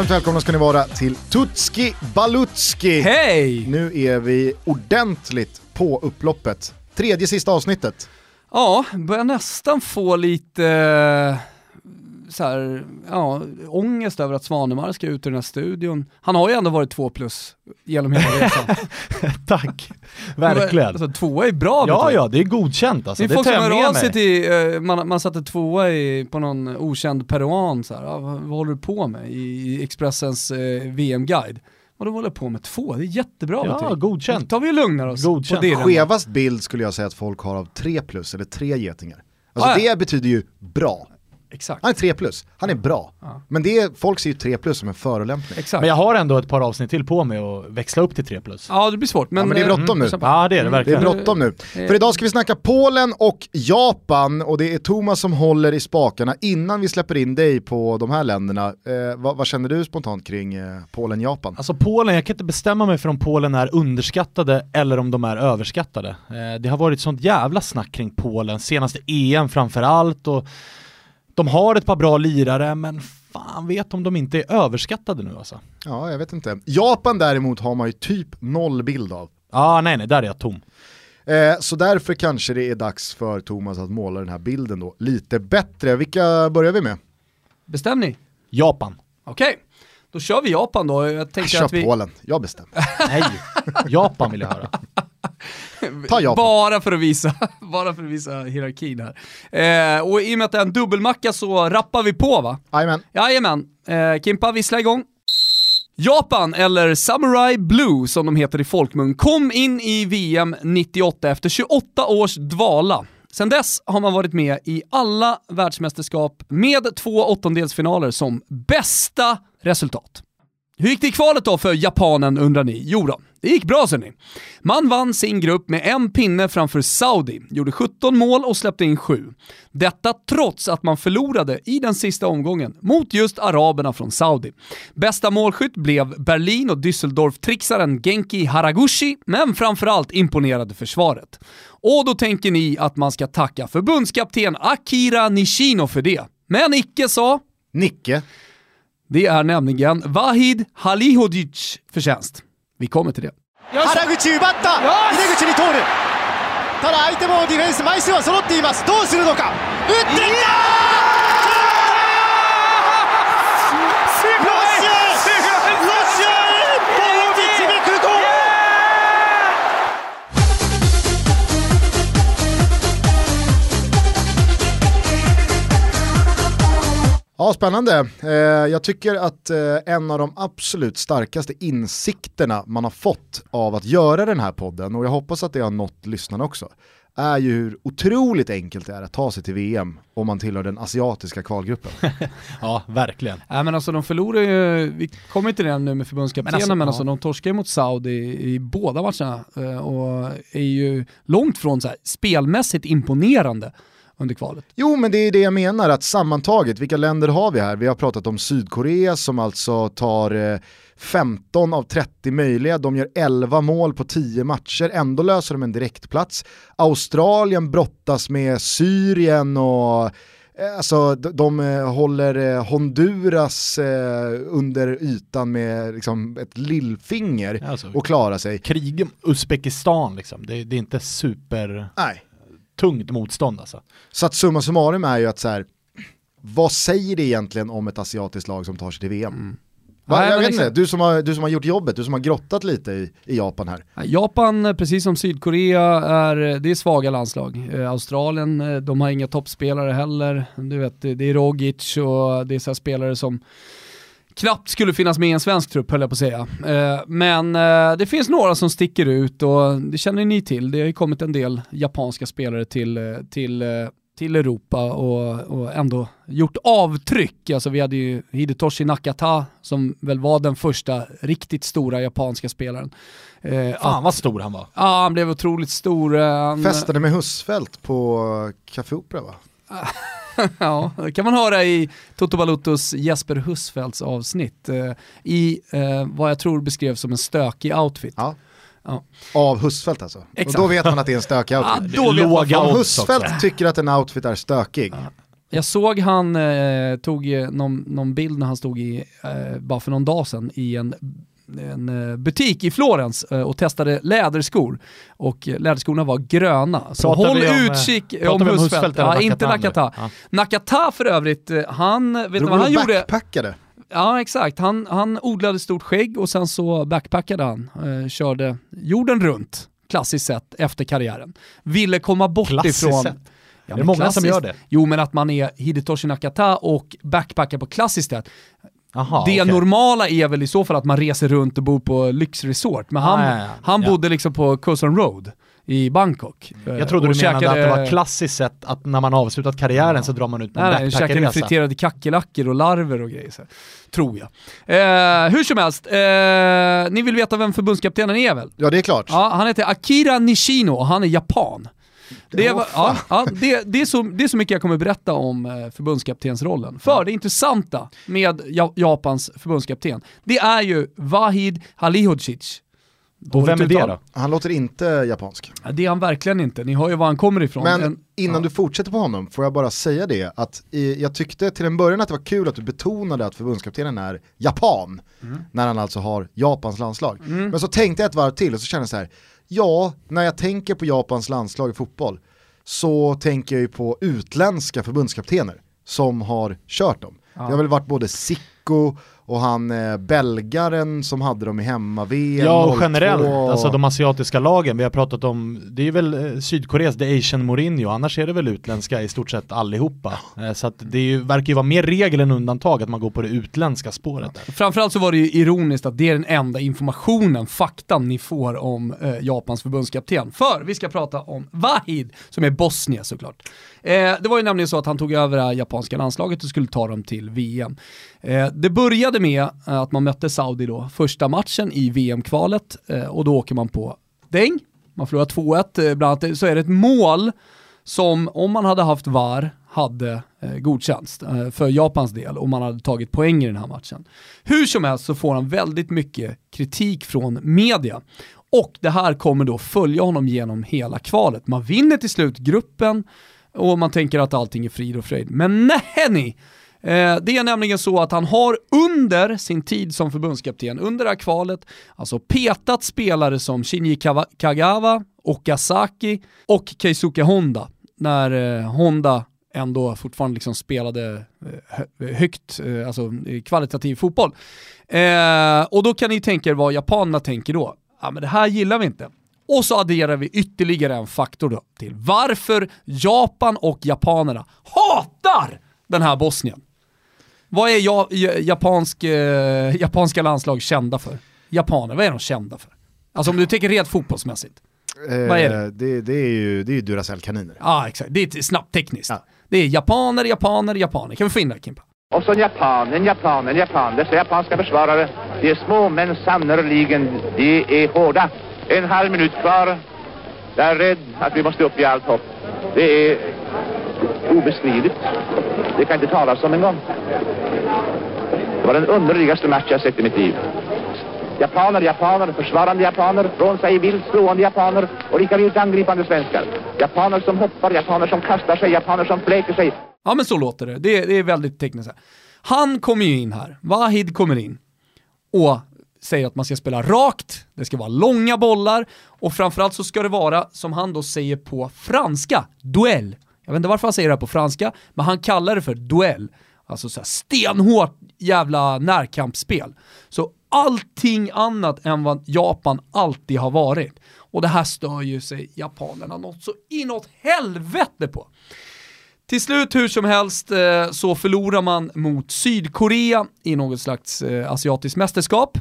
Varmt välkomna ska ni vara till Tutski Balutski. Hej! Nu är vi ordentligt på upploppet. Tredje sista avsnittet. Ja, börjar nästan få lite eh, så här, ja, ångest över att Svanemar ska ut ur den här studion. Han har ju ändå varit två plus genom hela resan. Tack, verkligen. Alltså, tvåa är bra Ja, ja, det är godkänt alltså. Det är Det folk som hör av sig till, eh, man, man satte tvåa i, på någon okänd peruan så här, ah, vad, vad håller du på med i, Expressens eh, VM-guide? Och då håller på med två, det är jättebra Ja, betyg. godkänt. Då tar vi och lugnar oss Godkänt. på det. Skevast bild skulle jag säga att folk har av 3 plus eller 3 getingar. Alltså Ah, ja. det betyder ju bra. Exakt. Han är 3 plus, han är bra. Ja. Men det är, folk ser ju 3 plus som en förolämpning. Exakt. Men jag har ändå ett par avsnitt till på mig att växla upp till 3 plus. Ja, det blir svårt. Men, Ja, men det är eh, bråttom nu. Ja, det är det Mm, Det är verkligen. bråttom nu. För idag ska vi snacka Polen och Japan och det är Thomas som håller i spakarna innan vi släpper in dig på de här länderna. Eh, vad, vad känner du spontant kring eh, Polen-Japan? Alltså Polen, jag kan inte bestämma mig för om Polen är underskattade eller om de är överskattade. Eh, det har varit sånt jävla snack kring Polen, senaste EM framför allt och de har ett par bra lirare men fan vet om de inte är överskattade nu alltså. Ja, jag vet inte. Japan däremot har man ju typ noll bild av. Ja, nej nej, där är jag tom. Eh, så därför kanske det är dags för Thomas att måla den här bilden då lite bättre. Vilka börjar vi med? Bestäm ni. Japan. Okej, då kör vi Japan då. Jag tänker Kör att vi... Polen, jag bestämmer. Nej, Japan vill jag höra. Ta Japan. Bara för att visa, bara för att visa hierarkin här. Eh, och i och med att det är en dubbelmacka så rappar vi på va? Jajamän. Jajamän. Eh, Kimpa, vissla igång. Japan, eller Samurai Blue som de heter i folkmun, kom in i VM 98 efter 28 års dvala. Sen dess har man varit med i alla världsmästerskap med två åttondelsfinaler som bästa resultat. Hur gick det i kvalet då för japanen undrar ni? Jo då, det gick bra ser ni. Man vann sin grupp med en pinne framför Saudi, gjorde 17 mål och släppte in 7. Detta trots att man förlorade i den sista omgången mot just araberna från Saudi. Bästa målskytt blev Berlin och Düsseldorf-trixaren Genki Haraguchi, men framförallt imponerade försvaret. Och då tänker ni att man ska tacka förbundskapten Akira Nishino för det. Men icke sa Nicke. det är nämligen Vahid Halihodic förtjänst. Vi kommer till det. 原口奪った。井出口に通る。ただ相手もディフェンス枚数は揃っています。どうするのか。打っていった Ja, spännande. Eh, jag tycker att eh, en av de absolut starkaste insikterna man har fått av att göra den här podden, och jag hoppas att det har nått lyssnarna också, är ju hur otroligt enkelt det är att ta sig till VM om man tillhör den asiatiska kvalgruppen. Ja, verkligen. Nej men alltså de förlorar ju, vi kommer till det nu med förbundskaptenen, men Men alltså, alltså, ja. de torskar ju mot Saudi i, i båda matcherna eh, och är ju långt från så här, spelmässigt imponerande under kvalet. Jo, men det är det jag menar, att sammantaget, vilka länder har vi här? Vi har pratat om Sydkorea som alltså tar eh, 15 av 30 möjliga, de gör 11 mål på 10 matcher, ändå löser de en direktplats. Australien brottas med Syrien och eh, Alltså de, de eh, håller eh, Honduras eh, under ytan med liksom, ett lillfinger Alltså, och klarar sig. krig Uzbekistan liksom, det, det är inte supertungt Nej. Motstånd alltså. Så att summa summarum är ju att så här, vad säger det egentligen om ett asiatiskt lag som tar sig till VM? Va, Nej, jag vet inte, du som, har, du som har gjort jobbet, du som har grottat lite i, i Japan här. Japan, eh, precis som Sydkorea, är, det är svaga landslag. Eh, Australien, eh, de har inga toppspelare heller. Du vet, det det är Rogic och det är så här spelare som knappt skulle finnas med i en svensk trupp höll jag på att säga. Eh, Men eh, det finns några som sticker ut och det känner ni till. Det har ju kommit en del japanska spelare till, eh, till, till Europa och, och ändå gjort avtryck. Alltså vi hade ju Hidetoshi Nakata som väl var den första riktigt stora japanska spelaren. Eh, Fan vad stor han var. Ja, han blev otroligt stor. Han, Festade med Husfeldt på Café Opera va? ja, det kan man höra i Toto Balutos Jesper Husfeldts avsnitt. Eh, I eh, vad jag tror beskrevs som en stökig outfit. Ja. Ja. Av Husfeldt alltså. Exakt. Och då vet man att det är en stökig Ja, outfit. då vet man. Om Husfeldt också. tycker att en outfit är stökig, Jag såg han eh, tog eh, någon, någon bild när han stod i, eh, bara för någon dag sedan, i en en eh, butik i Florens eh, och testade läderskor och läderskorna var gröna. Så Pratar håll om, eh, utkik om om Husfeldt. Husfeldt Ja, inte Nakata nu? Nakata. Ja. Nakata för övrigt, eh, han, vet Drog vad han gjorde? backpackade. Ja exakt, han, han odlade stort skägg och sen så backpackade han, eh, körde jorden runt, klassiskt sett, efter karriären. Ville komma bort Klassiskt ifrån... sett. Ja, Det är många som klassiskt- gör det. Jo men att man är Hidetoshi Nakata och backpackar på klassiskt sätt. Aha, det okej. normala är väl i så fall att man reser runt och bor på lyxresort, men han, Ah, ja, ja. han Ja. bodde liksom på Cuson Road i Bangkok. Jag trodde du menade käkade- att det var klassiskt sett att när man avslutat karriären så drar man ut på en Nej, nej, käkade backpackerresa. friterade kackerlackor och larver och grejer. Så. Tror jag. Eh, hur som helst, eh, ni vill veta vem förbundskaptenen är väl? Ja det är klart. Ja, han heter Akira Nishino och han är japan. Det är, Åh, ja, ja, det, det, är så, det är så mycket jag kommer berätta om eh, förbundskaptensrollen. För det intressanta med ja, Japans förbundskapten, det är ju Vahid Halihudžić. Och vem är det då? Han låter inte japansk. Ja, Det är han verkligen inte, ni hör ju var han kommer ifrån. Men En- innan ja. du fortsätter på honom får jag bara säga det att i, jag tyckte till en början att det var kul att du betonade att förbundskaptenen är japan. Mm. När han alltså har Japans landslag. Men så tänkte jag ett varv till och så kände jag så här, ja, när jag tänker på Japans landslag i fotboll så tänker jag ju på utländska förbundskaptener som har kört dem. Det har väl varit både Sicko och han eh, belgaren som hade dem i hemma-VM. Ja, och 02. generellt, alltså de asiatiska lagen, vi har pratat om, det är väl eh, Sydkoreas The Asian Mourinho, annars är det väl utländska i stort sett allihopa. Eh, Så att det är ju, verkar ju vara mer regel än undantag att man går på det utländska spåret. Där. Framförallt så var det ju ironiskt att det är den enda informationen, faktan ni får om eh, Japans förbundskapten. För vi ska prata om Vahid, som är Bosnien såklart. Eh, det var ju nämligen så att han tog över det japanska landslaget och skulle ta dem till VM. Eh, det började med eh, att man mötte Saudi då, första matchen i VM-kvalet eh, och då åker man på däng. Man förlorar 2-1, bland annat så är det ett mål som om man hade haft VAR hade eh, godkänts eh, för Japans del och man hade tagit poäng i den här matchen. Hur som helst så får han väldigt mycket kritik från media. Och det här kommer då följa honom genom hela kvalet. Man vinner till slut gruppen och man tänker att allting är frid och fröjd. Men nej ni! Eh, det är nämligen så att han har under sin tid som förbundskapten, under det här kvalet, alltså petat spelare som Shinji Kagawa, Okazaki och Keisuke Honda. När eh, Honda ändå fortfarande liksom spelade eh, högt, alltså kvalitativ fotboll. Eh, och då kan ni tänka er vad japanerna tänker då. Ja men det här gillar vi inte. Och så adderar vi ytterligare en faktor då till varför Japan och japanerna hatar den här Bosnien. Vad är ja, ja- japansk, eh, japanska landslag kända för? Japaner, vad är de kända för? Alltså om du tänker rent fotbollsmässigt. Eh, Vad är det? Det, det är ju, det är ju Duracell-kaniner. Ja exakt, det är snabbt tekniskt. Ja. Det är japaner, japaner, japaner. Kan vi få in det här, Kimpa? Och så en japan, en japan, en japan. Dessa japanska försvarare, de är små men sannerligen, de är hårda. En halv minut kvar. Jag är rädd att vi måste upp i allt hopp. Det är obeskrivligt. Det kan inte talas om en gång. Det var den underligaste match jag sett i mitt liv. Japaner, japaner, försvarande japaner, från sig vilt slående japaner och lika vilt angripande svenskar. Japaner som hoppar, japaner som kastar sig, japaner som fläker sig. Ja men så låter det. Det, är- det är väldigt tekniskt. Han kommer ju in här, Wahid kommer in och säger att man ska spela rakt, det ska vara långa bollar och framförallt så ska det vara, som han då säger på franska, duell. Jag vet inte varför han säger det här på franska, men han kallar det för duell. Alltså så här stenhårt jävla närkampsspel. Så allting annat än vad Japan alltid har varit. Och det här stör ju sig japanerna något så inåt helvete på. Till slut hur som helst eh, så förlorar man mot Sydkorea i något slags eh, asiatiskt mästerskap.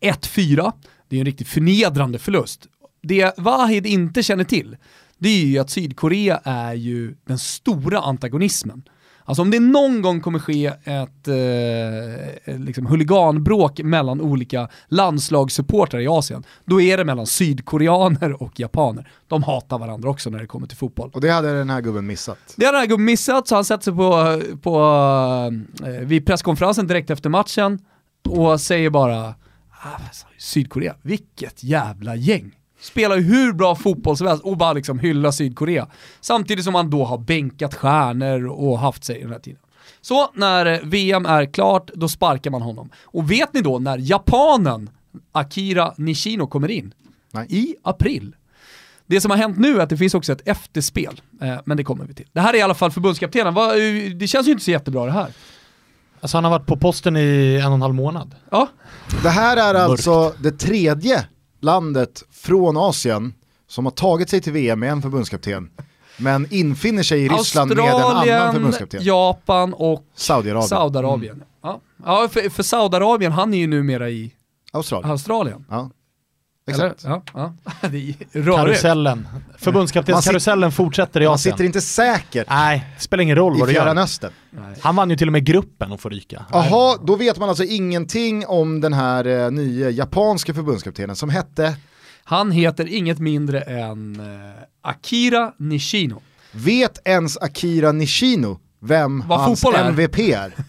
1-4. Det är en riktigt förnedrande förlust. Det Wahid inte känner till, det är ju att Sydkorea är ju den stora antagonismen. Alltså om det någon gång kommer ske ett eh, liksom huliganbråk mellan olika landslagssupportrar i Asien, då är det mellan sydkoreaner och japaner. De hatar varandra också när det kommer till fotboll. Och det hade den här gubben missat. Det har den här gubben missat, så han sätter sig på, på, eh, vid presskonferensen direkt efter matchen och säger bara "Ah, Sydkorea, vilket jävla gäng. Spelar ju hur bra fotboll som helst och bara liksom hylla Sydkorea. Samtidigt som han då har bänkat stjärnor och haft sig den här tiden. Så när eh, VM är klart, då sparkar man honom. Och vet ni då när japanen Akira Nishino kommer in? Nej. I april. Det som har hänt nu är att det finns också ett efterspel, eh, men det kommer vi till. Det här är i alla fall förbundskaptenen, Va, eh, det känns ju inte så jättebra det här. Alltså han har varit på posten i en och en halv månad. Ja, Det här är alltså det tredje landet från Asien som har tagit sig till VM med en förbundskapten. Men infinner sig i Ryssland med en annan Australien, förbundskapten. Japan och Saudiarabien. Saudiarabien. Ja, ja för, för Saudiarabien, han är ju numera i Australien. Australien. Ja. Eller? Exakt. Ja, ja. Det är rörigt. Karusellen. Förbundskaptenskarusellen fortsätter i Man Asien. sitter inte säker Nej, det spelar ingen roll vad du gör. Östern. Han vann ju till och med gruppen och får ryka. Jaha, då vet man alltså ingenting om den här eh, nya japanska förbundskaptenen som hette, Han heter inget mindre än eh, Akira Nishino. vet ens Akira Nishino vem Vad hans? MVP är?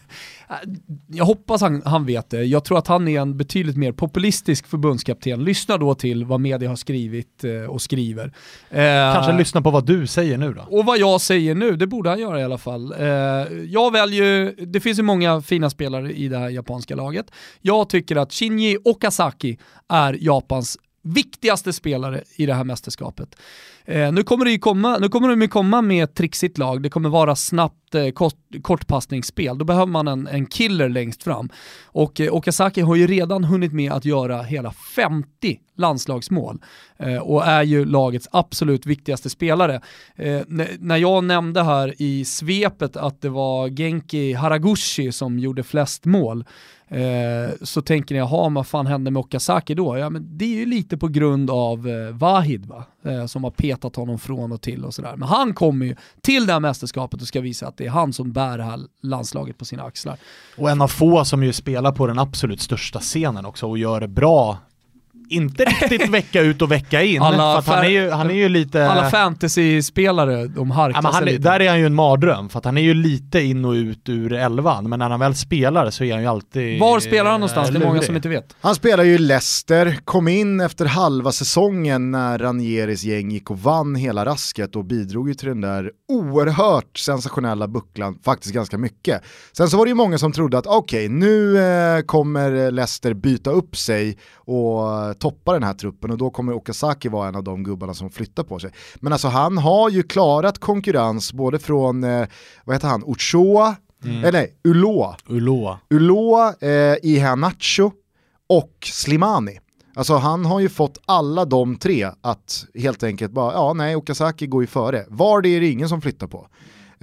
Jag hoppas han, han vet det. Jag tror att han är en betydligt mer populistisk förbundskapten. Lyssna då till vad media har skrivit eh, och skriver. Eh, Kanske lyssna på vad du säger nu då. Och vad jag säger nu, det borde han göra i alla fall. Eh, jag väljer det finns ju många fina spelare i det här japanska laget. Jag tycker att Shinji Okazaki är Japans viktigaste spelare i det här mästerskapet. Eh, nu kommer det ju komma, nu kommer de ju komma med ett trixigt lag, det kommer vara snabbt eh, kort, kortpassningsspel, då behöver man en, en killer längst fram. Och eh, Okazaki har ju redan hunnit med att göra hela 50 landslagsmål eh, och är ju lagets absolut viktigaste spelare. Eh, när jag nämnde här i svepet att det var Genki Haraguchi som gjorde flest mål, eh, så tänker ni, jaha, vad fan hände med Okazaki då? Ja, men det är ju lite på grund av eh, Vahid va? Eh, som har petat honom från och till och sådär. Men han kommer ju till det här mästerskapet och ska visa att det är han som bär det här landslaget på sina axlar. Och en av få som ju spelar på den absolut största scenen också och gör det bra. Inte riktigt vecka ut och vecka in, Alla för att han är ju, han är ju lite... Alla fantasy-spelare, de harklar Ja, men han, sig är- lite. där är han ju en mardröm, för att han är ju lite in och ut ur elvan, men när han väl spelar så är han ju alltid... Var spelar han någonstans? Det är många lurig. som inte vet. Han spelar ju i Leicester, kom in efter halva säsongen när Ranieris gäng gick och vann hela rasket och bidrog ju till den där oerhört sensationella bucklan, faktiskt ganska mycket. Sen så var det ju många som trodde att okej, nu eh, kommer Leicester byta upp sig och toppa den här truppen och då kommer Okazaki vara en av de gubbarna som flyttar på sig. Men alltså han har ju klarat konkurrens både från, eh, vad heter han, Ochoa, eller nej, Uloa. Uloa. Uloa, eh, Ihanacho och Slimani. Alltså han har ju fått alla de tre att helt enkelt bara, ja nej, Okazaki går ju före. Var det är det ingen som flyttar på.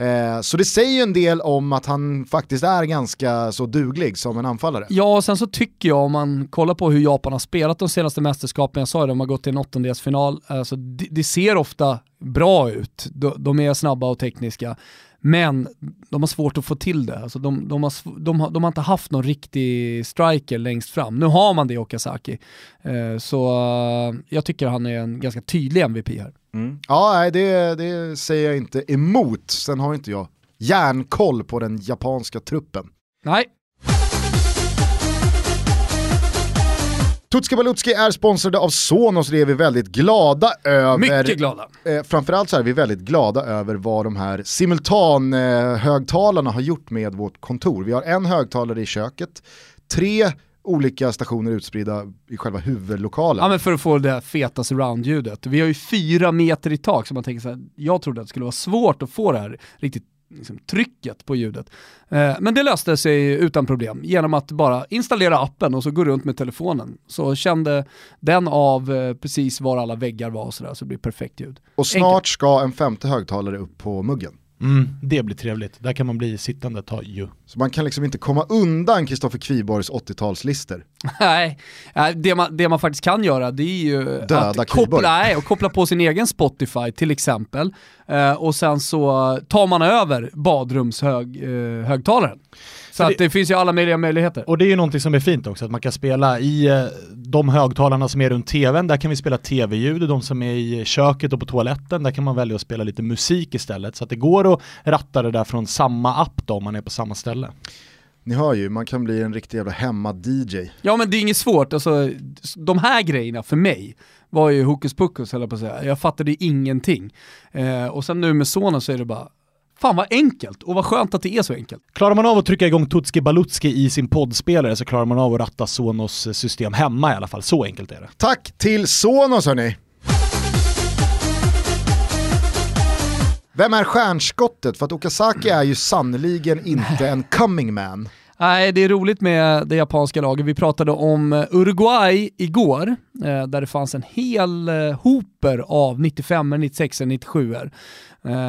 Eh, så det säger ju en del om att han faktiskt är ganska så duglig som en anfallare. Ja, och sen så tycker jag om man kollar på hur Japan har spelat de senaste mästerskapen, jag sa det, de har gått till en åttondelsfinal, alltså, det, det ser ofta bra ut. De, de är snabba och tekniska, men de har svårt att få till det. Alltså de, de, har, de, har, de har inte haft någon riktig striker längst fram. Nu har man det i Okazaki. Eh, så eh, jag tycker han är en ganska tydlig MVP här. Mm. Ja, nej, det, det säger jag inte emot. Sen har inte jag järnkoll på den japanska truppen. Nej, Tutski Balutski är sponsrade av Sonos och det är vi väldigt glada över. mycket glada. Eh, framförallt så är vi väldigt glada över vad de här simultanhögtalarna har gjort med vårt kontor. Vi har en högtalare i köket, tre olika stationer utspridda i själva huvudlokalen. Ja men för att få det feta surround-ljudet. Vi har ju fyra meter i tak så man tänker så här, jag trodde att det skulle vara svårt att få det här riktigt liksom, trycket på ljudet. Eh, men det löste sig utan problem genom att bara installera appen och så gå runt med telefonen. Så kände den av eh, precis var alla väggar var och sådär så det blir perfekt ljud. och snart ska en femte högtalare upp på muggen. Mm, det blir trevligt. Där kan man bli sittande ett tag ju. Så man kan liksom inte komma undan Kristoffer Kviborgs 80-talslister. Nej, eh, det man, det man faktiskt kan göra det är ju Döda att koppla, nej, och koppla på sin egen Spotify till exempel. Eh, och sen så tar man över badrumshögtalaren. Eh, högtalaren. Så att det, finns ju alla möjliga möjligheter. Och det är ju någonting som är fint också, att man kan spela i eh, de högtalarna som är runt tvn, där kan vi spela tv-ljud, de som är i köket och på toaletten, där kan man välja att spela lite musik istället. Så att det går att ratta det där från samma app då, om man är på samma ställe. Ni hör ju, man kan bli en riktig jävla hemma-DJ. Ja men det är inget svårt, alltså, de här grejerna för mig var ju hokus pokus höll jag på att säga. Jag fattade ingenting. Eh, och sen nu med sonen så är det bara, fan vad enkelt och vad skönt att det är så enkelt. Klarar man av att trycka igång Tutski Balutski i sin poddspelare så klarar man av att ratta Sonos system hemma i alla fall. Så enkelt är det. Tack till Sonos hörni. Vem är stjärnskottet? För att Okazaki är ju sannoliken inte en coming man. Nej, det är roligt med det japanska laget. Vi pratade om eh, Uruguay igår, eh, där det fanns en hel eh, hoper av 95 96 97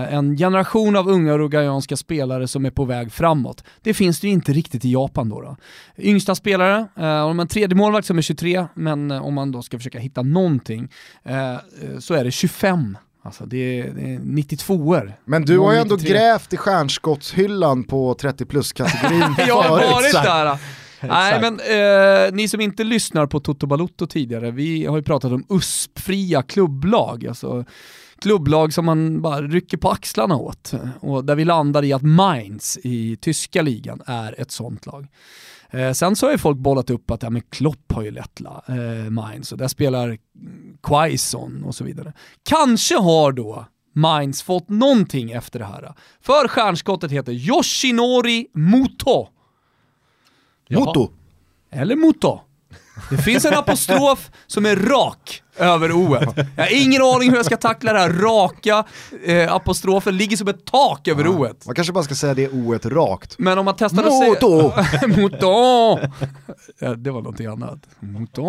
En generation av unga uruguayanska spelare som är på väg framåt. Det finns det ju inte riktigt i Japan då. då. Yngsta spelare, om en tredje målvakt som är 23, men om man då ska försöka hitta någonting, så är det 25 Alltså det är, det är 92er. Men du har ju ändå grävt i stjärnskottshyllan på 30 plus-kategorin Jag har varit där. Nej men eh, ni som inte lyssnar på Toto Balotto tidigare, vi har ju pratat om USP-fria klubblag. Alltså, klubblag som man bara rycker på axlarna åt. Och där vi landar i att Mainz i tyska ligan är ett sånt lag. Eh, sen så har ju folk bollat upp att ja, men Klopp har ju lett eh, Mainz och där spelar Quaison och så vidare. Kanske har då Mainz fått någonting efter det här. För stjärnskottet heter Yoshinori Muto. Moto. Eller Muto. Det finns en apostrof som är rak över o -et. Jag har ingen aning hur jag ska tackla det här raka eh, apostrofen, ligger som ett tak över ja, o. Man kanske bara ska säga det o rakt. Men om man testar att säga... Moto! ja, det var någonting annat. Moto!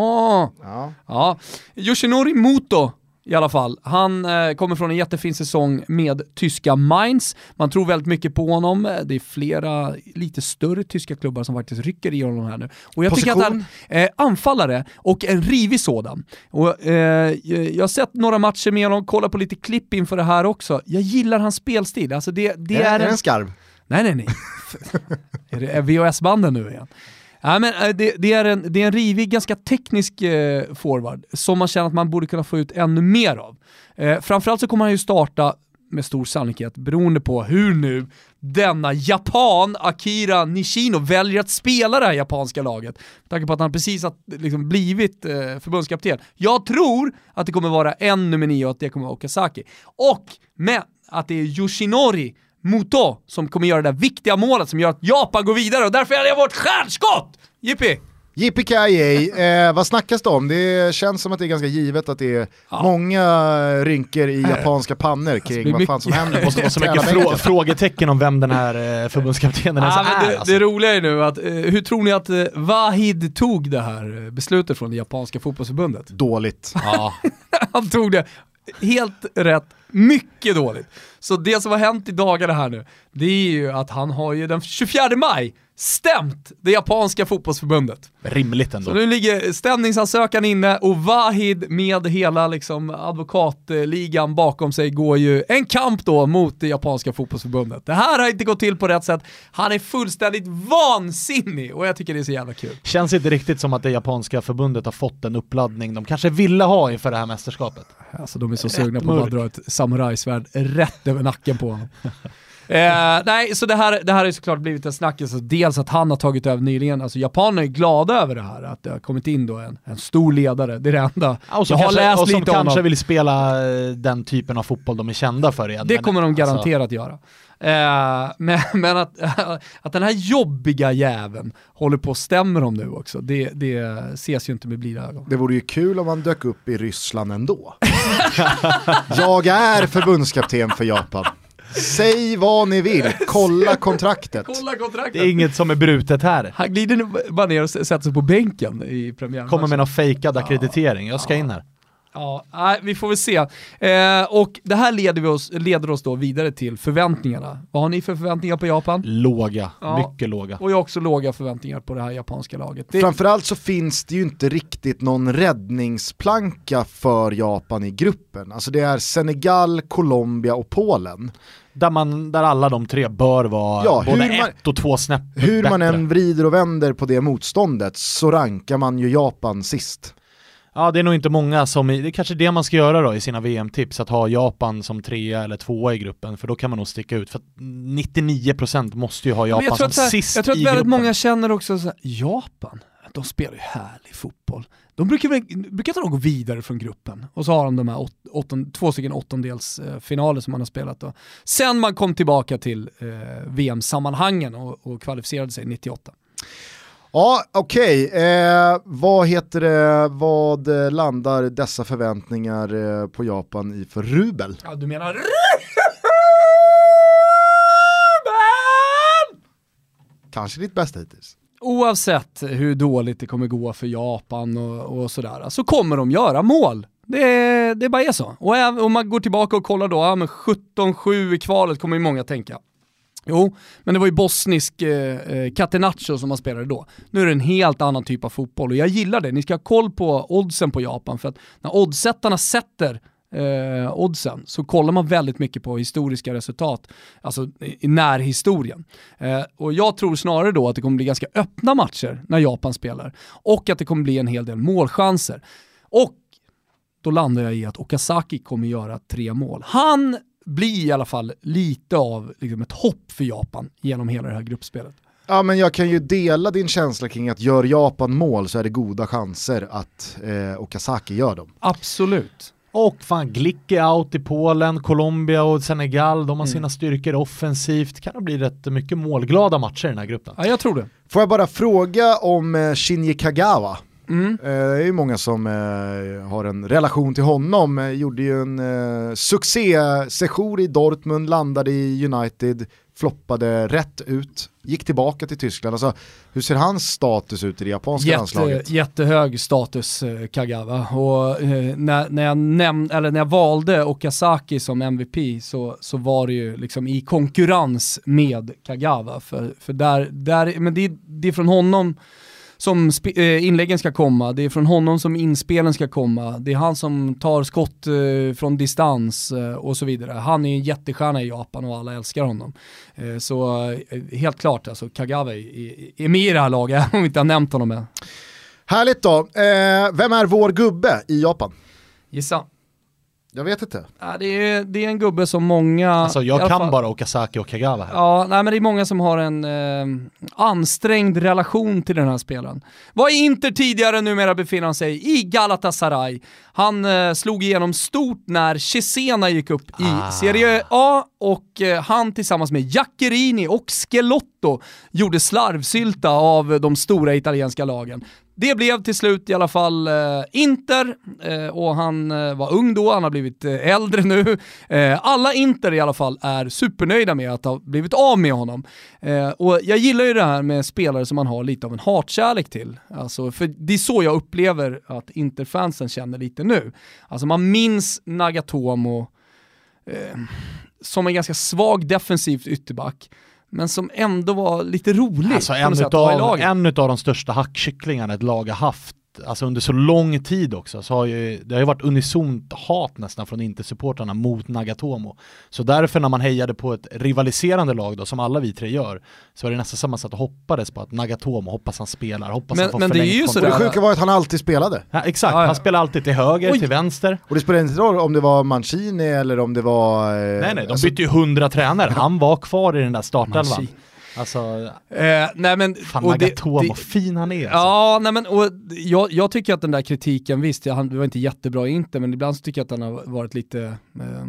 Ja. ja. Yoshinori Moto i alla fall. Han eh, kommer från en jättefin säsong med tyska Mainz. Man tror väldigt mycket på honom. Det är flera lite större tyska klubbar som faktiskt rycker i honom här nu. Och jag Position. tycker att han eh, anfallare och en rivig sådan. Och, eh, jag har sett några matcher med honom, kollat på lite klipp inför det här också. Jag gillar hans spelstil. Alltså det, det är, är, är en... en skarv? Nej, nej, nej. är det VHS-banden nu igen? Ja, men, eh, det, det, är en, det är en rivig, ganska teknisk eh, forward som man känner att man borde kunna få ut ännu mer av. Eh, framförallt så kommer han ju starta med stor sannolikhet, beroende på hur nu denna japan, Akira Nishino, väljer att spela det här japanska laget. Med tanke på att han precis har liksom blivit eh, förbundskapten. Jag tror att det kommer vara en nummer nio och att det kommer vara Okazaki. Och med att det är Yoshinori Muto som kommer göra det där viktiga målet som gör att Japan går vidare och därför är det vårt stjärnskott! Jippi! Yippee eh, vad snackas det om? Det känns som att det är ganska givet att det är ja. många rynkor i japanska pannor kring alltså, vad fan som händer. Det måste vara så mycket frå frågetecken om vem den här eh, förbundskaptenen ja, är. Det, alltså. det roliga är nu att, eh, hur tror ni att eh, Wahid tog det här eh, beslutet från det japanska fotbollsförbundet? Dåligt. Ja. Han tog det helt rätt, mycket dåligt. Så det som har hänt i dagarna här nu, det är ju att han har ju den 24 maj stämt det japanska fotbollsförbundet. Rimligt ändå. Så nu ligger stämningsansökan inne och Wahid med hela liksom advokatligan bakom sig går ju en kamp då mot det japanska fotbollsförbundet. Det här har inte gått till på rätt sätt. Han är fullständigt vansinnig och jag tycker det är så jävla kul. Känns inte riktigt som att det japanska förbundet har fått en uppladdning de kanske ville ha inför det här mästerskapet. Alltså de är så sugna på att bara dra ett samurajsvärd rätt över nacken på honom. Eh, nej, så det här, det här har ju såklart blivit en snackis. Alltså, dels att han har tagit över nyligen, alltså japanerna är glada över det här, att det har kommit in då en, en stor ledare, det är det enda. Ja, och som jag har kanske, läst och som kanske vill spela eh, den typen av fotboll de är kända för igen. Det kommer de alltså- garanterat alltså... göra. Eh, men, men att, att den här jobbiga jäveln håller på att stämma dem nu också, det, det ses ju inte med blida ögon. Det vore ju kul om han dök upp i Ryssland ändå. jag är förbundskapten för Japan. Säg vad ni vill, kolla kontraktet. kolla kontraktet. Det är inget som är brutet här. Han glider bara ner och sätter sig på bänken i premiären. Kommer med någon fejkad akkreditering, jag ska in här. Ja, vi får väl se. Eh, och det här leder, vi oss, leder oss då vidare till förväntningarna. Vad har ni för förväntningar på Japan? Låga, ja. mycket låga. Och jag har också låga förväntningar på det här japanska laget. Det... Framförallt så finns det ju inte riktigt någon räddningsplanka för Japan i gruppen. Alltså det är Senegal, Colombia och Polen. Där, man, där alla de tre bör vara ja, både man, ett och två snäpp Hur bättre. man än vrider och vänder på det motståndet så rankar man ju Japan sist. Ja, det är nog inte många som, det är kanske det man ska göra då i sina VM-tips, att ha Japan som trea eller tvåa i gruppen, för då kan man nog sticka ut. För 99% måste ju ha Japan som här, sist Jag tror att väldigt gruppen. många känner också så här, Japan? de spelar ju härlig fotboll. De brukar, väl, brukar de gå vidare från gruppen och så har de de här åt, åtton, två stycken åttondelsfinaler som man har spelat då. Sen man kom tillbaka till eh, VM-sammanhangen och, och kvalificerade sig 98. Ja, okej. Okay. Eh, vad heter det, vad landar dessa förväntningar eh, på Japan i för rubel? Ja, du menar Ruben! Kanske ditt bästa hittills. Oavsett hur dåligt det kommer gå för Japan och, och sådär, så kommer de göra mål. Det, det bara är så. Och om man går tillbaka och kollar då, ja, 17-7 i kvalet kommer ju många tänka. Jo, men det var ju bosnisk eh, eh, catenaccio som man spelade då. Nu är det en helt annan typ av fotboll och jag gillar det. Ni ska ha koll på oddsen på Japan för att när oddsättarna sätter eh, oddsen så kollar man väldigt mycket på historiska resultat, alltså i, närhistorien. Eh, och jag tror snarare då att det kommer bli ganska öppna matcher när Japan spelar och att det kommer bli en hel del målchanser. Och då landar jag i att Okazaki kommer göra tre mål. Han blir i alla fall lite av liksom, ett hopp för Japan genom hela det här gruppspelet. Ja men jag kan ju dela din känsla kring att gör Japan mål så är det goda chanser att eh, Okazaki gör dem. Absolut. Och fan, Glick är out i Polen, Colombia och Senegal, de har mm. sina styrkor offensivt. Kan det bli rätt mycket målglada matcher i den här gruppen? Ja, jag tror det. Får jag bara fråga om eh, Shinji Kagawa? Mm. Eh, det är ju många som eh, har en relation till honom. Gjorde ju en succé-session i Dortmund, landade i United, floppade rätt ut, gick tillbaka till Tyskland. Alltså, hur ser hans status ut i det japanska Jätte, landslaget? Jättehög status eh, Kagawa. Och, eh, när, när, jag näm eller när jag valde Okazaki som MVP så, så var det ju liksom i konkurrens med Kagawa. För, för där, där, men det, det är från honom som eh, inläggen ska komma, det är från honom som inspelen ska komma, det är han som tar skott eh, från distans eh, och så vidare. Han är en jättestjärna i Japan och alla älskar honom. Så helt klart, alltså Kagawa är med i det här laget, om vi inte har nämnt honom än. Härligt då. vem är vår gubbe i Japan? Gissa. Jag vet inte. Ja, det, är, det är en gubbe som många... Alltså jag kan fall, bara Okazaki och Kagawa här. Ja, nej, men det är många som har en eh, ansträngd relation till den här spelaren. Var i Inter tidigare, numera befinner han sig i Galatasaray. Han eh, slog igenom stort när Cesena gick upp ah. i Serie A och eh, han tillsammans med Jackerini och Skelotto gjorde slarvsylta av de stora italienska lagen. Det blev till slut i alla fall eh, Inter eh, och han eh, var ung då, han har blivit eh, äldre nu. Eh, alla Inter i alla fall är supernöjda med att ha blivit av med honom. Eh, och jag gillar ju det här med spelare som man har lite av en hatkärlek till. Alltså, för det är så jag upplever att Inter-fansen känner lite nu. Alltså man minns Nagatomo eh, som en ganska svag defensivt ytterback men som ändå var lite rolig. Alltså en, utav, en utav de största hackkycklingarna ett lag har haft alltså under så lång tid också, så har ju, det har ju varit unisont hat nästan från Inter-supportrarna mot Nagatomo. Så därför när man hejade på ett rivaliserande lag då, som alla vi tre gör, så var det nästan som man satt och hoppades på att Nagatomo, hoppas han spelar, hoppas men, han får men det är ju sådär. Det sjuka var att han alltid spelade. Ja, exakt, ah, ja. han spelade alltid till höger, Oj. till vänster. Och det spelade inte roll om det var Mancini eller om det var... Eh, nej nej, de alltså... bytte ju hundra tränare, han var kvar i den där startelvan. Alltså, eh, nej men, fan Nagatomo, vad fin han är. Alltså. Ja, nej men, och jag, jag, tycker att den där kritiken, visst, han var inte jättebra inte, men ibland så tycker jag att den har varit lite, eh,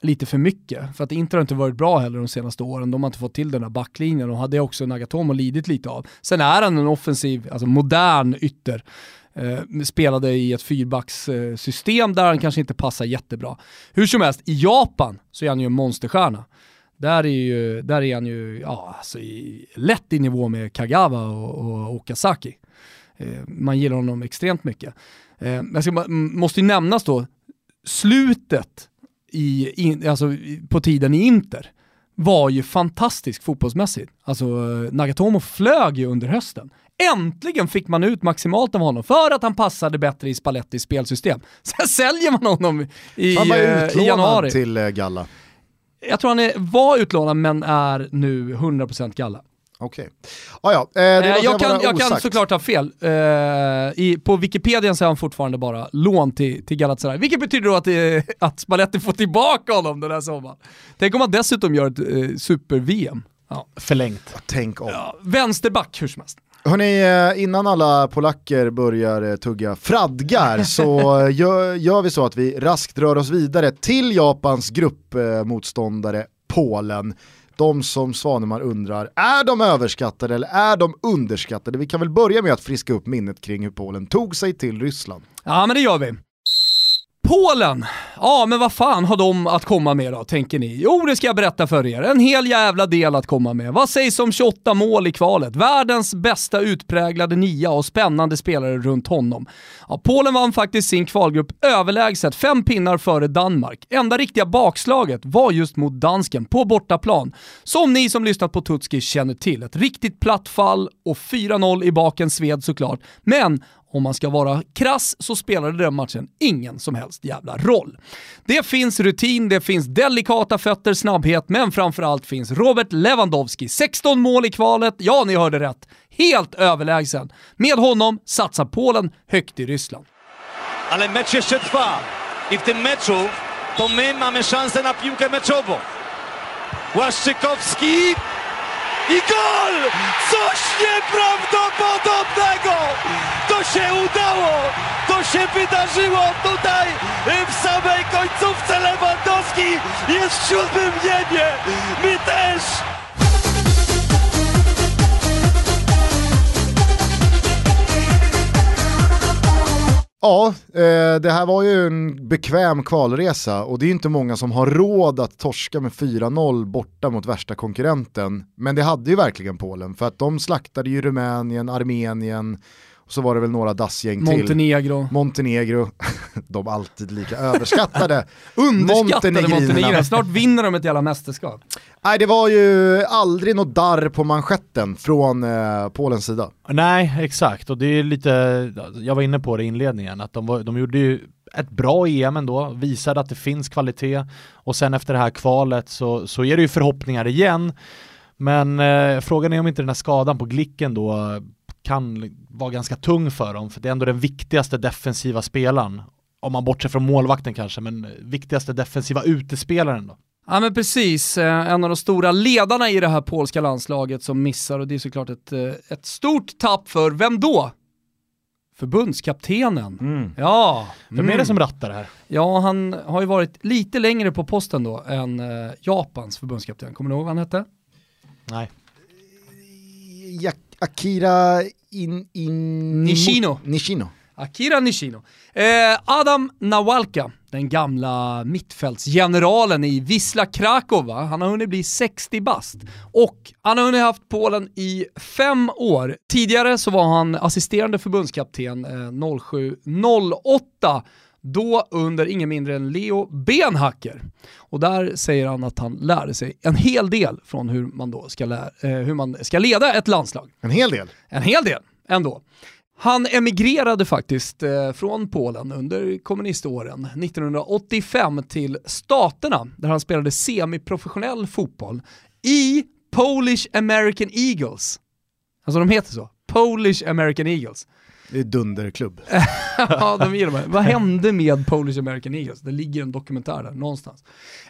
lite för mycket. För att Inter har inte varit bra heller de senaste åren, de har inte fått till den där backlinjen och hade också Nagatomo lidit lite av. Sen är han en offensiv, alltså modern ytter. Eh, spelade i ett fyrbackssystem där han kanske inte passar jättebra. Hur som helst, i Japan så är han ju en monsterstjärna. Där är, ju, där är han ju ja, alltså i, lätt i nivå med Kagawa och, och Okazaki. Eh, man gillar honom extremt mycket. Eh, jag ska, måste ju nämnas då, slutet i, in, alltså, på tiden i Inter var ju fantastiskt fotbollsmässigt. Alltså Nagatomo flög ju under hösten. Äntligen fick man ut maximalt av honom för att han passade bättre i Spallettis spelsystem. Sen säljer man honom i, han var eh, i januari. till eh, Galla jag tror han är, var utlånad men är nu 100% galla. Okej. Okay. Ah, ja, eh, eh, jag, kan, jag kan såklart ha fel. Eh, i, på Wikipedia så är han fortfarande bara lån till, till Galatasaray, vilket betyder då att, eh, att Spalletti får tillbaka honom den här sommaren. Tänk om han dessutom gör ett eh, super-VM. Ja. Förlängt. Tänk om. Ja, vänsterback hur som helst. Hörni, eh, innan alla polacker börjar eh, tugga fradgar så gör, gör vi så att vi raskt rör oss vidare till Japans gruppmotståndare Polen. De som Svanemar undrar, är de överskattade eller är de underskattade? Vi kan väl börja med att friska upp minnet kring hur Polen tog sig till Ryssland. Ja men det gör vi. Polen! Ja, men vad fan har de att komma med då, tänker ni? Jo, det ska jag berätta för er. En hel jävla del att komma med. Vad sägs om 28 mål i kvalet? Världens bästa utpräglade nia och spännande spelare runt honom. Ja, Polen vann faktiskt sin kvalgrupp överlägset, fem pinnar före Danmark. Enda riktiga bakslaget var just mot dansken på bortaplan. Som ni som lyssnat på Tutski känner till. Ett riktigt platt fall och 4-0 i baken sved såklart. Men om man ska vara krass så spelade den matchen ingen som helst jävla roll. Det finns rutin, det finns delikata fötter, snabbhet, men framförallt finns Robert Lewandowski. 16 mål i kvalet, ja ni hörde rätt. Helt överlägsen. Med honom satsar Polen högt i Ryssland. Ale mecz jeszcze trwa i w tym meczu to my mamy szansę na piłkę meczową. Błaszczykowski i gol! Coś nieprawdopodobnego! To się udało! To się wydarzyło tutaj w samej końcówce Lewandowski jest w siódmym niebie! My też! Ja, eh, det här var ju en bekväm kvalresa och det är ju inte många som har råd att torska med 4-0 borta mot värsta konkurrenten. Men det hade ju verkligen Polen för att de slaktade ju Rumänien, Armenien, och så var det väl några dassgäng till. Montenegro. Montenegro, de alltid lika överskattade. Underskattade. Montenegro. Snart vinner de ett jävla mästerskap. Nej, det var ju aldrig något darr på manschetten från eh, Polens sida. Nej, exakt. Och det är lite, jag var inne på det i inledningen, att de, var, de gjorde ju ett bra EM ändå, visade att det finns kvalitet och sen efter det här kvalet så, så är det ju förhoppningar igen. Men eh, frågan är om inte den här skadan på Glicken då kan vara ganska tung för dem, för det är ändå den viktigaste defensiva spelaren. Om man bortser från målvakten kanske, men viktigaste defensiva utespelaren då. Ja men precis, Eh, en av de stora ledarna i det här polska landslaget som missar och det är såklart ett, eh, ett stort tapp för, vem då? Förbundskaptenen. Ja. Vem är det Mm. som rattar det här? Ja, han har ju varit lite längre på posten då än eh, Japans förbundskapten. Kommer du ihåg vad han hette? Nej. Ja, Akira in, in... Nishino. Nishino. Akira Nishino. Eh, Adam Nawalka, den gamla mittfältsgeneralen i Wisla Krakow, va? han har hunnit bli 60 bast. Och han har hunnit haft Polen i fem år. Tidigare så var han assisterande förbundskapten eh, 07-08 då under ingen mindre än Leo Benhacker. Och där säger han att han lärde sig en hel del från hur man, då ska, lä- eh, hur man ska leda ett landslag. En hel del. En hel del ändå. Han emigrerade faktiskt eh, från Polen under kommuniståren 1985 till Staterna där han spelade semiprofessionell fotboll i Polish American Eagles. Alltså de heter så. Polish American Eagles. Det är dunderklubb. ja, de gillar mig. Vad hände med Polish American Eagles? Det ligger en dokumentär där någonstans.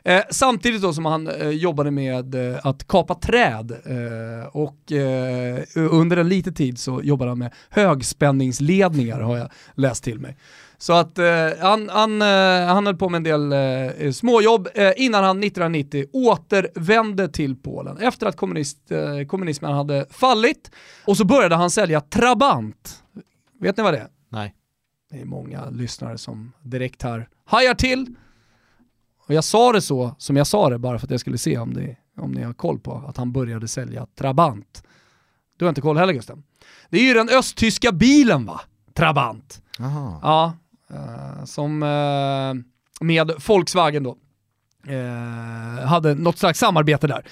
Eh, samtidigt då som han eh, jobbade med eh, att kapa träd eh, och eh, under en liten tid så jobbade han med högspänningsledningar har jag läst till mig. Så att eh, han, han, eh, han höll på med en del eh, småjobb eh, innan han 1990 återvände till Polen efter att kommunist, eh, kommunismen hade fallit. Och så började han sälja Trabant. Vet ni vad det är? Nej. Det är många lyssnare som direkt här hajar till. Och jag sa det så som jag sa det bara för att jag skulle se om, det, om ni har koll på att han började sälja Trabant. Du har inte koll heller Gusten? Det är ju den östtyska bilen va? Trabant. Aha. Ja, eh, som eh, med Volkswagen då eh, hade något slags samarbete där.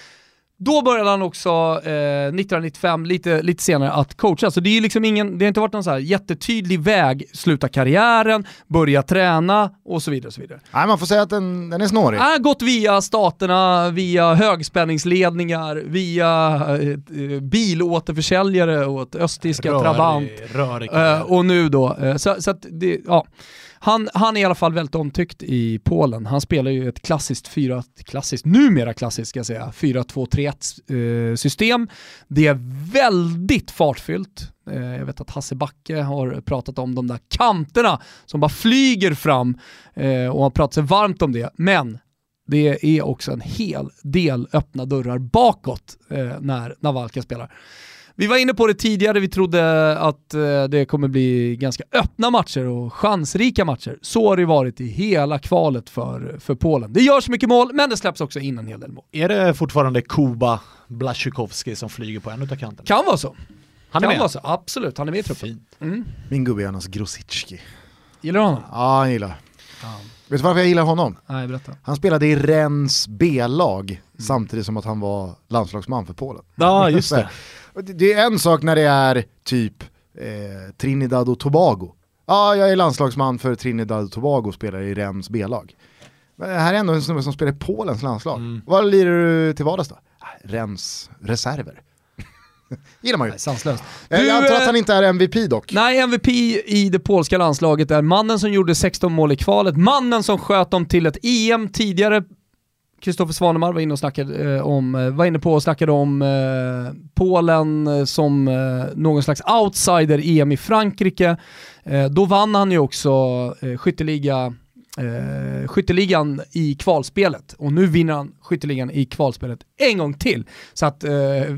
Då började han också eh, 1995, lite, lite senare, att coacha. Så det, är liksom ingen, det har inte varit någon så här jättetydlig väg, sluta karriären, börja träna och så vidare. Och så vidare. Nej, man får säga att den, den är snårig. Han har gått via staterna, via högspänningsledningar, via eh, bilåterförsäljare åt östtyska Trabant. Rörig Eh, och nu då, eh, så, så att det, ja. Han, han är i alla fall väldigt omtyckt i Polen. Han spelar ju ett klassiskt, fyra, klassiskt numera klassiskt ska jag säga, 4-2-3-1 eh, system. Det är väldigt fartfyllt. Eh, jag vet att Hasse Backe har pratat om de där kanterna som bara flyger fram eh, och har pratat sig varmt om det. Men det är också en hel del öppna dörrar bakåt eh, när Navalka spelar. Vi var inne på det tidigare, vi trodde att eh, det kommer bli ganska öppna matcher och chansrika matcher. Så har det varit i hela kvalet för, för Polen. Det görs mycket mål, men det släpps också in en hel del mål. Är det fortfarande Kuba Blaszczykowski som flyger på en utav kanterna? Kan vara så. Han är kan med? vara så, absolut. Han är med i truppen. Fint. Mm. Min gubbe är annars Grosicki. Gillar du honom? Ja, han gillar. Vet du varför jag gillar honom? Nej, berätta. Han spelade i Rennes B-lag samtidigt som att han var landslagsman för Polen. Ja, just det. Det. Är en sak när det är typ eh, Trinidad och Tobago. Ja, jag är landslagsman för Trinidad och Tobago och spelar i Rennes B-lag. Men det här är ändå en snubbe som spelar i Polens landslag. Mm. Vad lirar du till vardags då? Ah, Rennes reserver. gillar man ju. Nej, sanslöst. Du, jag antar att eh, han inte är MVP dock. Nej, MVP i det polska landslaget är mannen som gjorde 16 mål i kvalet, mannen som sköt dem till ett EM tidigare. Kristoffer Svanemar var inne, och snackade, eh, om, eh, var inne på och snackade om eh, Polen eh, som eh, någon slags outsider EM i Frankrike. Eh, då vann han ju också eh, skytteliga, eh, skytteligan i kvalspelet och nu vinner han skytteligan i kvalspelet en gång till. Så att eh,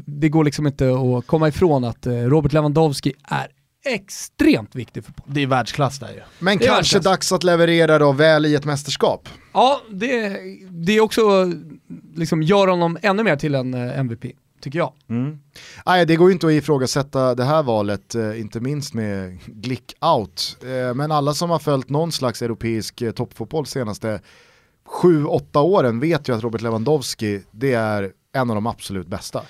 det går liksom inte att komma ifrån att eh, Robert Lewandowski är extremt viktig för Polen. Det är världsklass där ju. Men kanske verkligen. dags att leverera då väl i ett mästerskap. Ja, det, det är också liksom gör honom ännu mer till en eh, MVP, tycker jag. Nej, det går ju inte att ifrågasätta det här valet, eh, inte minst med Glick out. Eh, men alla som har följt någon slags europeisk toppfotboll senaste 7-8 åren vet ju att Robert Lewandowski, det är en av de absolut bästa.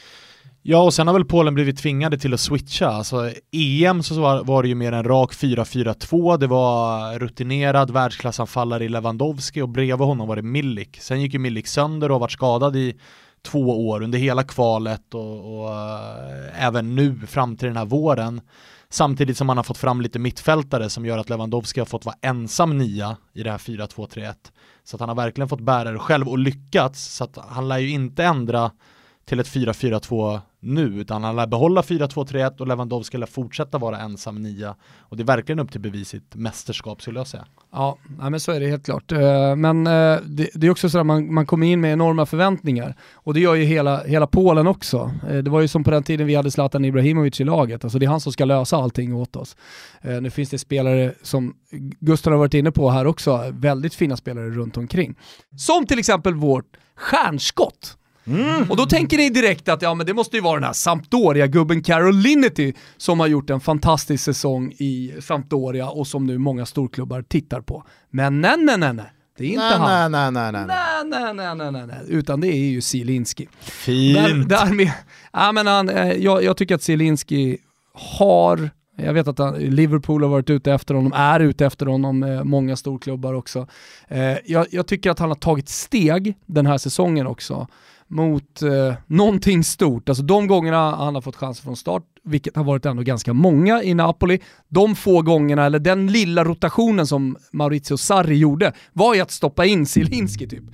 Ja, och sen har väl Polen blivit tvingade till att switcha. Alltså, EM så var, var det ju mer en rak 4-4-2, det var rutinerad världsklassanfallare i Lewandowski och bredvid honom var det Milik. Sen gick ju Milik sönder och har varit skadad i två år under hela kvalet och, och äh, även nu fram till den här våren. Samtidigt som man har fått fram lite mittfältare som gör att Lewandowski har fått vara ensam nia i det här 4-2-3-1. Så att han har verkligen fått bära det själv och lyckats. Så att han lär ju inte ändra till ett 4-4-2 nu, utan han lär behålla 4-2-3-1 och Lewandowski lär fortsätta vara ensam nia. Och det är verkligen upp till bevis i ett mästerskap skulle jag säga. Ja, men så är det helt klart. Eh, men eh, det, är också så att man, man kommer in med enorma förväntningar. Och det gör ju hela, hela Polen också. Eh, det var ju som på den tiden vi hade Zlatan Ibrahimovic i laget. Alltså det är han som ska lösa allting åt oss. Nu finns det spelare som Gustav har varit inne på här också, väldigt fina spelare runt omkring. Som till exempel vårt stjärnskott. Och då tänker ni direkt att ja, men det måste ju vara den här Sampdoria-gubben Carol Linnety som har gjort en fantastisk säsong i Sampdoria och som nu många storklubbar tittar på. Men nej, nej, nej, nej. Det är inte Nej, han. nej, nej, nej, nej. Nej, nej, nej, nej, nej, nej, utan det är ju Zielinski. Fint! Där, därmed, ja, men han, eh, jag, jag tycker att Zielinski har, jag vet att han, Liverpool har varit ute efter honom, är ute efter honom, eh, många storklubbar också. Eh, jag, jag tycker att han har tagit steg den här säsongen också mot eh, någonting stort. Alltså de gångerna han har fått chansen från start, vilket har varit ändå ganska många i Napoli, de få gångerna, eller den lilla rotationen som Maurizio Sarri gjorde, var ju att stoppa in Zielinski typ,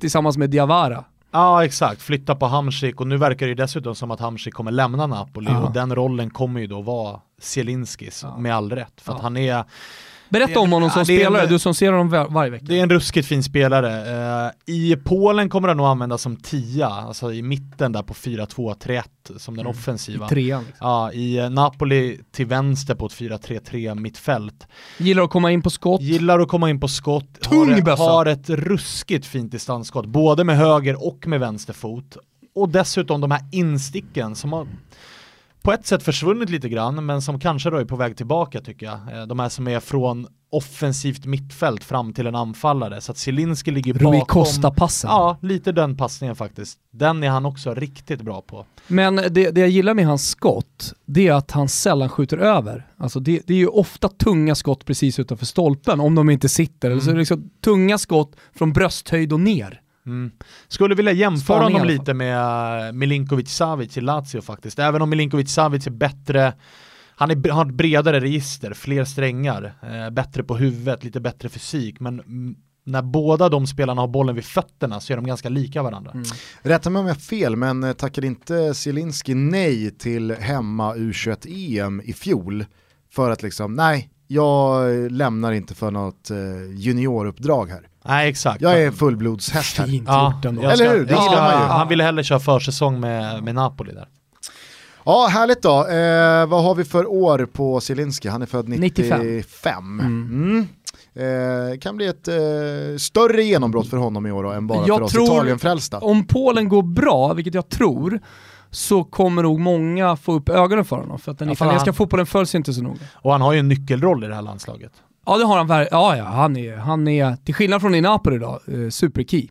tillsammans med Diawara. Ja exakt, flytta på Hamsik och nu verkar det ju dessutom som att Hamsik kommer lämna Napoli Ja. och den rollen kommer ju då vara Zielinskis med all rätt. För att Ja. han är, Berätta om honom som ja, är en- spelare, du som ser honom var, varje vecka. det är en ruskigt fin spelare. Eh, I Polen kommer han nog användas som tia, alltså i mitten där på 4-2-3-1 som den offensiva. Trean. Liksom. Ja, i eh, Napoli till vänster på ett 4-3-3 mittfält. Gillar att komma in på skott. Gillar att komma in på skott, Tung har, har ett ruskigt fint distansskott, både med höger och med vänster fot. Och dessutom de här insticken som har på ett sätt försvunnit lite grann, men som kanske då är på väg tillbaka tycker jag. Eh, De här som är från offensivt mittfält fram till en anfallare, så att Zielinski ligger Rui bakom. Costa-passen. Ja, lite den passningen faktiskt. Den är han också riktigt bra på. Men det, det jag gillar med hans skott, det är att han sällan skjuter över. Alltså det, det är ju ofta tunga skott precis utanför stolpen, om de inte sitter. Eller så är det liksom tunga skott från brösthöjd och ner. Mm. Skulle vilja jämföra Spaning honom lite med eh, Milinkovic Savic i Lazio faktiskt. Även om Milinkovic Savic är bättre han är, har ett bredare register, fler strängar, eh, bättre på huvudet, lite bättre fysik, men när båda de spelarna har bollen vid fötterna så är de ganska lika varandra. Mm. Rätta mig om jag har fel, men eh, tackade inte Zielinski nej till hemma U21-EM i fjol? För att liksom, nej, jag lämnar inte för något eh, junioruppdrag här. Nej exakt. Jag är fullblodshäst här. Fint ja, gjort ändå. Eller hur? Det ja, man ju. Han ville hellre köra försäsong med, med Napoli där. Ja, härligt då. Eh, vad har vi för år på Zielinski? Han är född 95. 95. Mm. Mm. Eh, kan bli ett eh, större genombrott för honom i år då, än bara jag för oss Italien-frälsta. Om Polen går bra, vilket jag tror, så kommer nog många få upp ögonen för honom. För att den ja, italienska han... fotbollen följs inte så noga. Och han har ju en nyckelroll i det här landslaget. Ja det har han verkligen. Ja, ja, han är, han är, till skillnad från i Napoli idag, eh, superkey.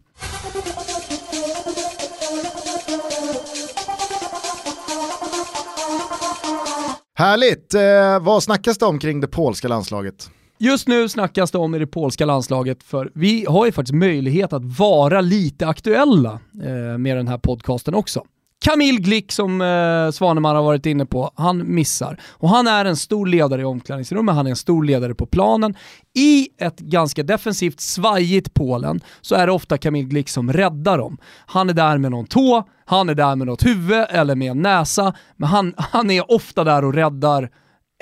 Härligt! Eh, vad snackas det om kring det polska landslaget? Just nu snackas det om i det polska landslaget, för vi har ju faktiskt möjlighet att vara lite aktuella eh, med den här podcasten också. Kamil Glick som eh, Svanemar har varit inne på, han missar. Och han är en stor ledare i omklädningsrummet, han är en stor ledare på planen. I ett ganska defensivt svajigt Polen så är det ofta Kamil Glick som räddar dem. Han är där med någon tå, han är där med något huvud eller med en näsa, men han, han är ofta där och räddar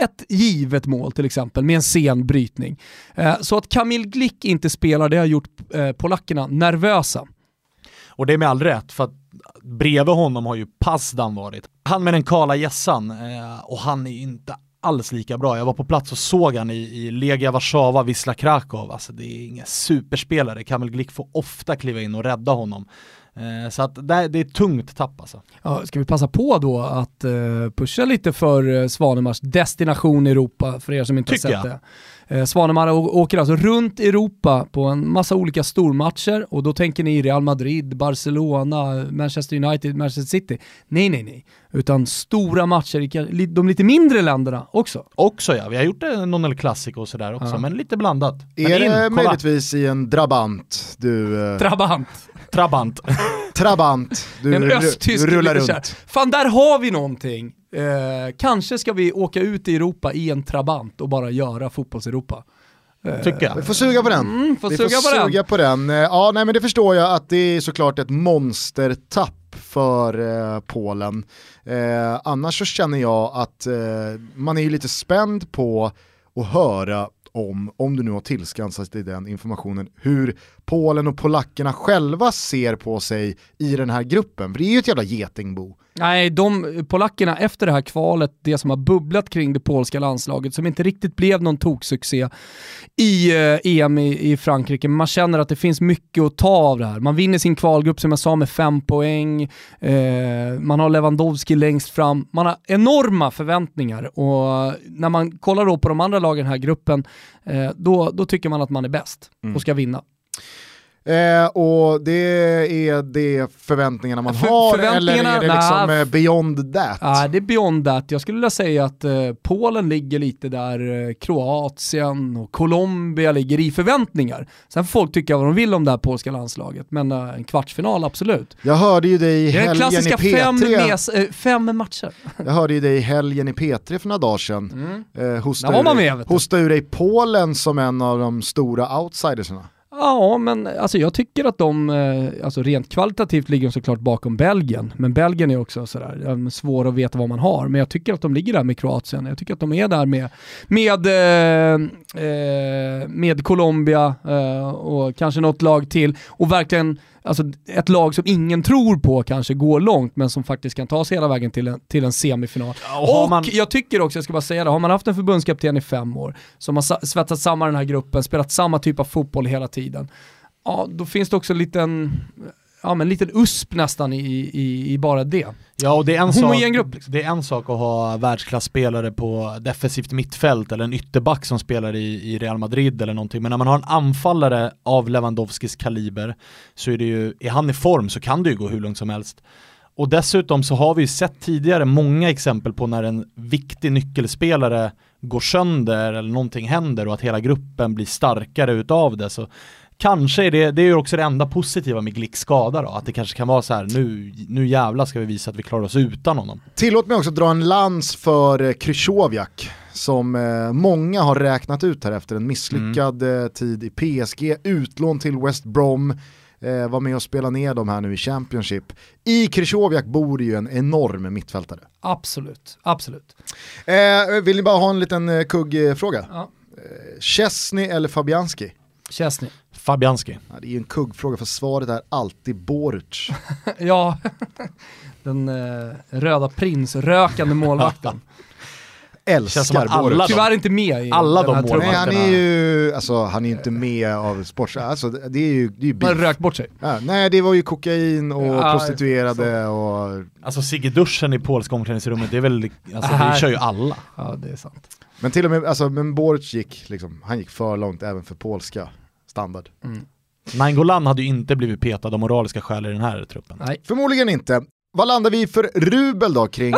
ett givet mål till exempel med en sen brytning. Eh, så att Kamil Glick inte spelar, det har gjort eh, polackerna nervösa. Och det är med all rätt, för att bredvid honom har ju Pasdan varit. Han med den kala gässan eh, och han är inte alls lika bra. Jag var på plats och såg han i, i Legia Warszawa, Wisla Krakow. Alltså det är ingen superspelare. Kamil Glick får ofta kliva in och rädda honom. Eh, så att det, det är tungt tapp alltså. Ja, ska vi passa på då att uh, pusha lite för uh, Svanemars destination Europa, för er som inte Tycker har sett jag. det. Eh, Svanemar åker alltså runt Europa på en massa olika stormatcher och då tänker ni Real Madrid, Barcelona, Manchester United, Manchester City. Nej, nej, nej. Utan stora matcher i de lite mindre länderna också. Också ja, vi har gjort någon El Clasico och sådär också, ja. men lite blandat. Är men det in, möjligtvis i en Drabant du... Eh... Trabant. Trabant. Trabant, du, en östtysk du rullar runt. Fan, där har vi någonting. Eh, kanske ska vi åka ut i Europa i en Trabant och bara göra fotbolls-Europa. Eh, Tycker jag. Vi får suga på den. Mm, får vi suga får på suga den. på den. Eh, ja, nej men det förstår jag att det är såklart ett monstertapp för eh, Polen. Eh, annars så känner jag att eh, man är ju lite spänd på att höra om, om du nu har tillskansat dig den informationen, hur Polen och polackerna själva ser på sig i den här gruppen. För det är ju ett jävla getingbo. Nej, de polackerna efter det här kvalet, det som har bubblat kring det polska landslaget, som inte riktigt blev någon toksuccé i eh, EM i, i, Frankrike, man känner att det finns mycket att ta av det här. Man vinner sin kvalgrupp som jag sa med fem poäng, eh, man har Lewandowski längst fram, man har enorma förväntningar och när man kollar då på de andra lagen i den här gruppen, eh, då, då tycker man att man är bäst och ska vinna. Eh, och det är det förväntningarna man För, har förväntningarna, eller är det liksom nah, beyond that? Ja, det är beyond that. Jag skulle vilja säga att eh, Polen ligger lite där eh, Kroatien och Colombia ligger i förväntningar. Sen får folk tycka vad de vill om det här polska landslaget, men eh, en kvartsfinal absolut. Jag hörde ju dig i helgen i P3. Fem, mes, eh, fem matcher. Jag hörde ju dig i helgen i P3 för några dagar sedan. Mm. Eh, hosta, ur, med, hosta ur dig Polen som en av de stora outsidersarna. Ja, men alltså jag tycker att de, eh, alltså rent kvalitativt ligger de såklart bakom Belgien, men Belgien är också sådär, svår att veta vad man har, men jag tycker att de ligger där med Kroatien, jag tycker att de är där med, med, eh, eh med Colombia eh, och kanske något lag till. Och verkligen alltså ett lag som ingen tror på kanske går långt men som faktiskt kan ta sig hela vägen till en, till en semifinal. Ja, och man... jag tycker också, jag ska bara säga det, har man haft en förbundskapten i fem år som har svetsat samman den här gruppen, spelat samma typ av fotboll hela tiden, ja då finns det också en liten ja, men liten USP nästan i, i, i bara det. Ja, och det är, en sak, grupp, liksom. det är en sak att ha världsklasspelare på defensivt mittfält eller en ytterback som spelar i, i Real Madrid eller någonting, men när man har en anfallare av Lewandowskis kaliber så är det ju, är han i form så kan det ju gå hur långt som helst. Och dessutom så har vi ju sett tidigare många exempel på när en viktig nyckelspelare går sönder eller någonting händer och att hela gruppen blir starkare utav det. Så kanske är det, det är ju också det enda positiva med Glicks skada då, att det kanske kan vara så här nu, nu jävlar ska vi visa att vi klarar oss utan honom. Tillåt mig också dra en lans för eh, Krychowiak som eh, många har räknat ut här efter en misslyckad eh, tid i PSG, utlån till West Brom, eh, var med och spela ner dem här nu i Championship. I Krychowiak bor ju en enorm mittfältare. Absolut, absolut. Eh, vill ni bara ha en liten eh, kuggfråga? Ja. Eh, Chesney eller Fabianski? Chesney. Fabianski. Ja, det är ju en kuggfråga för svaret är alltid Boruc. ja, den eh, röda prinsrökande målvakten. Älskar de- Tyvärr inte med i Alla den här de truppen. Nej, han är målvakterna. ju, alltså han är ju inte med av sport, alltså det är ju, det är ju Han rökt bort sig. Ja, nej det var ju kokain och Ja, prostituerade och... Alltså Sigge duschen i polska omklädningsrummet, det är väl, alltså Äh. det kör ju alla. Ja, det är sant. Men till och med, alltså men Boruc gick liksom, han gick för långt även för polska standard. Nainggolan hade ju inte blivit petad av moraliska skäl i den här truppen. Nej. Förmodligen inte. Vad landar vi för rubel då kring?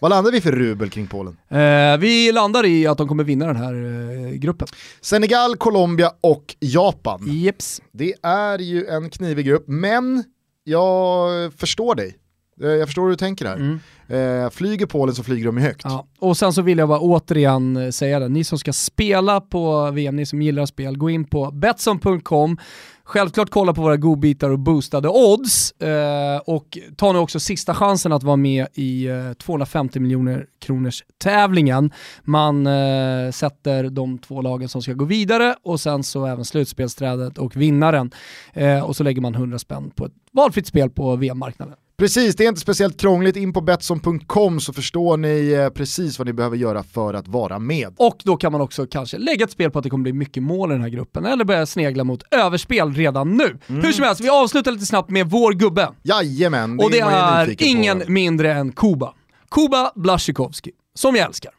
Vad landar vi för rubel kring Polen? Eh, vi landar i att de kommer vinna den här eh, gruppen. Senegal, Colombia och Japan. Jeps. Det är ju en knivig grupp, men jag förstår dig. Eh, Jag förstår hur du tänker här. Mm. Eh, flyger Polen så flyger de ju högt. Ja. Och sen så vill jag bara återigen eh, säga det, ni som ska spela på VM, ni som gillar spel, gå in på Betsson.com, självklart kolla på våra godbitar och boostade odds eh, och ta nu också sista chansen att vara med i eh, 250 miljoner kronors tävlingen. Man eh, sätter de två lagen som ska gå vidare och sen så även slutspelsträdet och vinnaren. Eh, och så lägger man 100 spänn på ett valfritt spel på VM-marknaden. Precis, det är inte speciellt krångligt. In på Betsson.com så förstår ni eh, precis vad ni behöver göra för att vara med. Och då kan man också kanske lägga ett spel på att det kommer bli mycket mål i den här gruppen, eller börja snegla mot överspel redan nu. Hur som helst, vi avslutar lite snabbt med vår gubbe. Jajamän, och det man ju är nyfiken ingen på. mindre än Kuba. Kuba Blaszczykowski, som jag älskar.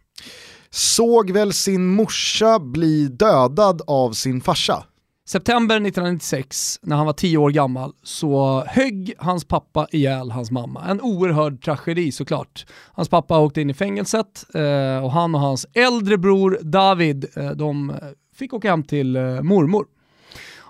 Såg väl sin morsa bli dödad av sin farsa. September 1996, när han var 10 år gammal, så högg hans pappa ihjäl hans mamma. En oerhörd tragedi såklart. Hans pappa åkte in i fängelset eh, och han och hans äldre bror David, eh, de fick åka hem till eh, mormor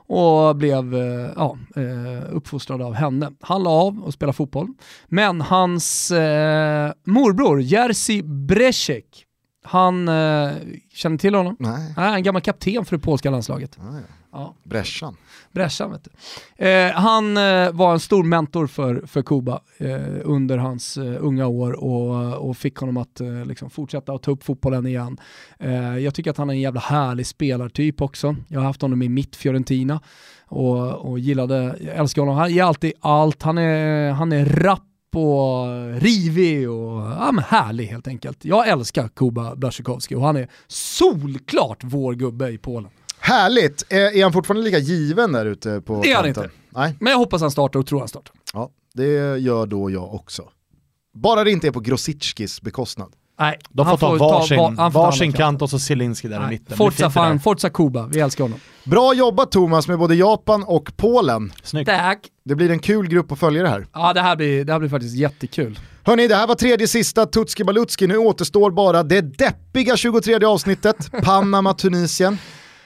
och blev eh, ja, eh, uppfostrad av henne. Han la av och spelade fotboll, men hans eh, morbror Jerzy Brecek, han eh, känner till honom? Nej, Nej, en gammal kapten för det polska landslaget. ah, ja. Ja. Bräschan. Bräschan vet du. Eh, han eh, var en stor mentor för, för Kuba eh, under hans eh, unga år och, och fick honom att eh, liksom fortsätta att ta upp fotbollen igen. Eh, jag tycker att han är en jävla härlig spelartyp också. Jag har haft honom i mitt Fiorentina och, och gillade, jag älskar honom. Han ger alltid allt, han är, han är rapp och rivig och ja, men härlig helt enkelt. Jag älskar Kuba Blaszczykowski och han är solklart vår gubbe i Polen. Härligt, är, är han fortfarande lika given där ute på Det är han kanten? inte. Nej, Men jag hoppas han startar och tror han startar. ja, det gör då jag också. Bara det inte är på Grosicskis bekostnad. Nej, De får han ta varsin, varsin kant och så Zielinski där i Nej, mitten. Det blir Forza, fan, Forza Kuba, vi älskar honom. Bra jobbat Thomas med både Japan och Polen. Snyggt. Tack! Det blir en kul grupp att följa det här. Ja, det här blir, det här blir faktiskt jättekul. Hörni, det här var tredje sista Tutski Balutski. Nu återstår bara det deppiga 23 avsnittet, Panama-Tunisien.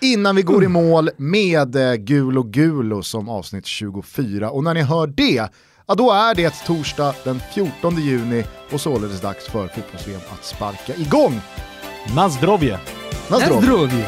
Innan vi går i mål med eh, Gulo Gulo som avsnitt 24. Och när ni hör det, ja då är det torsdag den 14 juni och således dags för fotbolls att sparka igång. Nazdrovje! Nazdrov! Nazdrovi!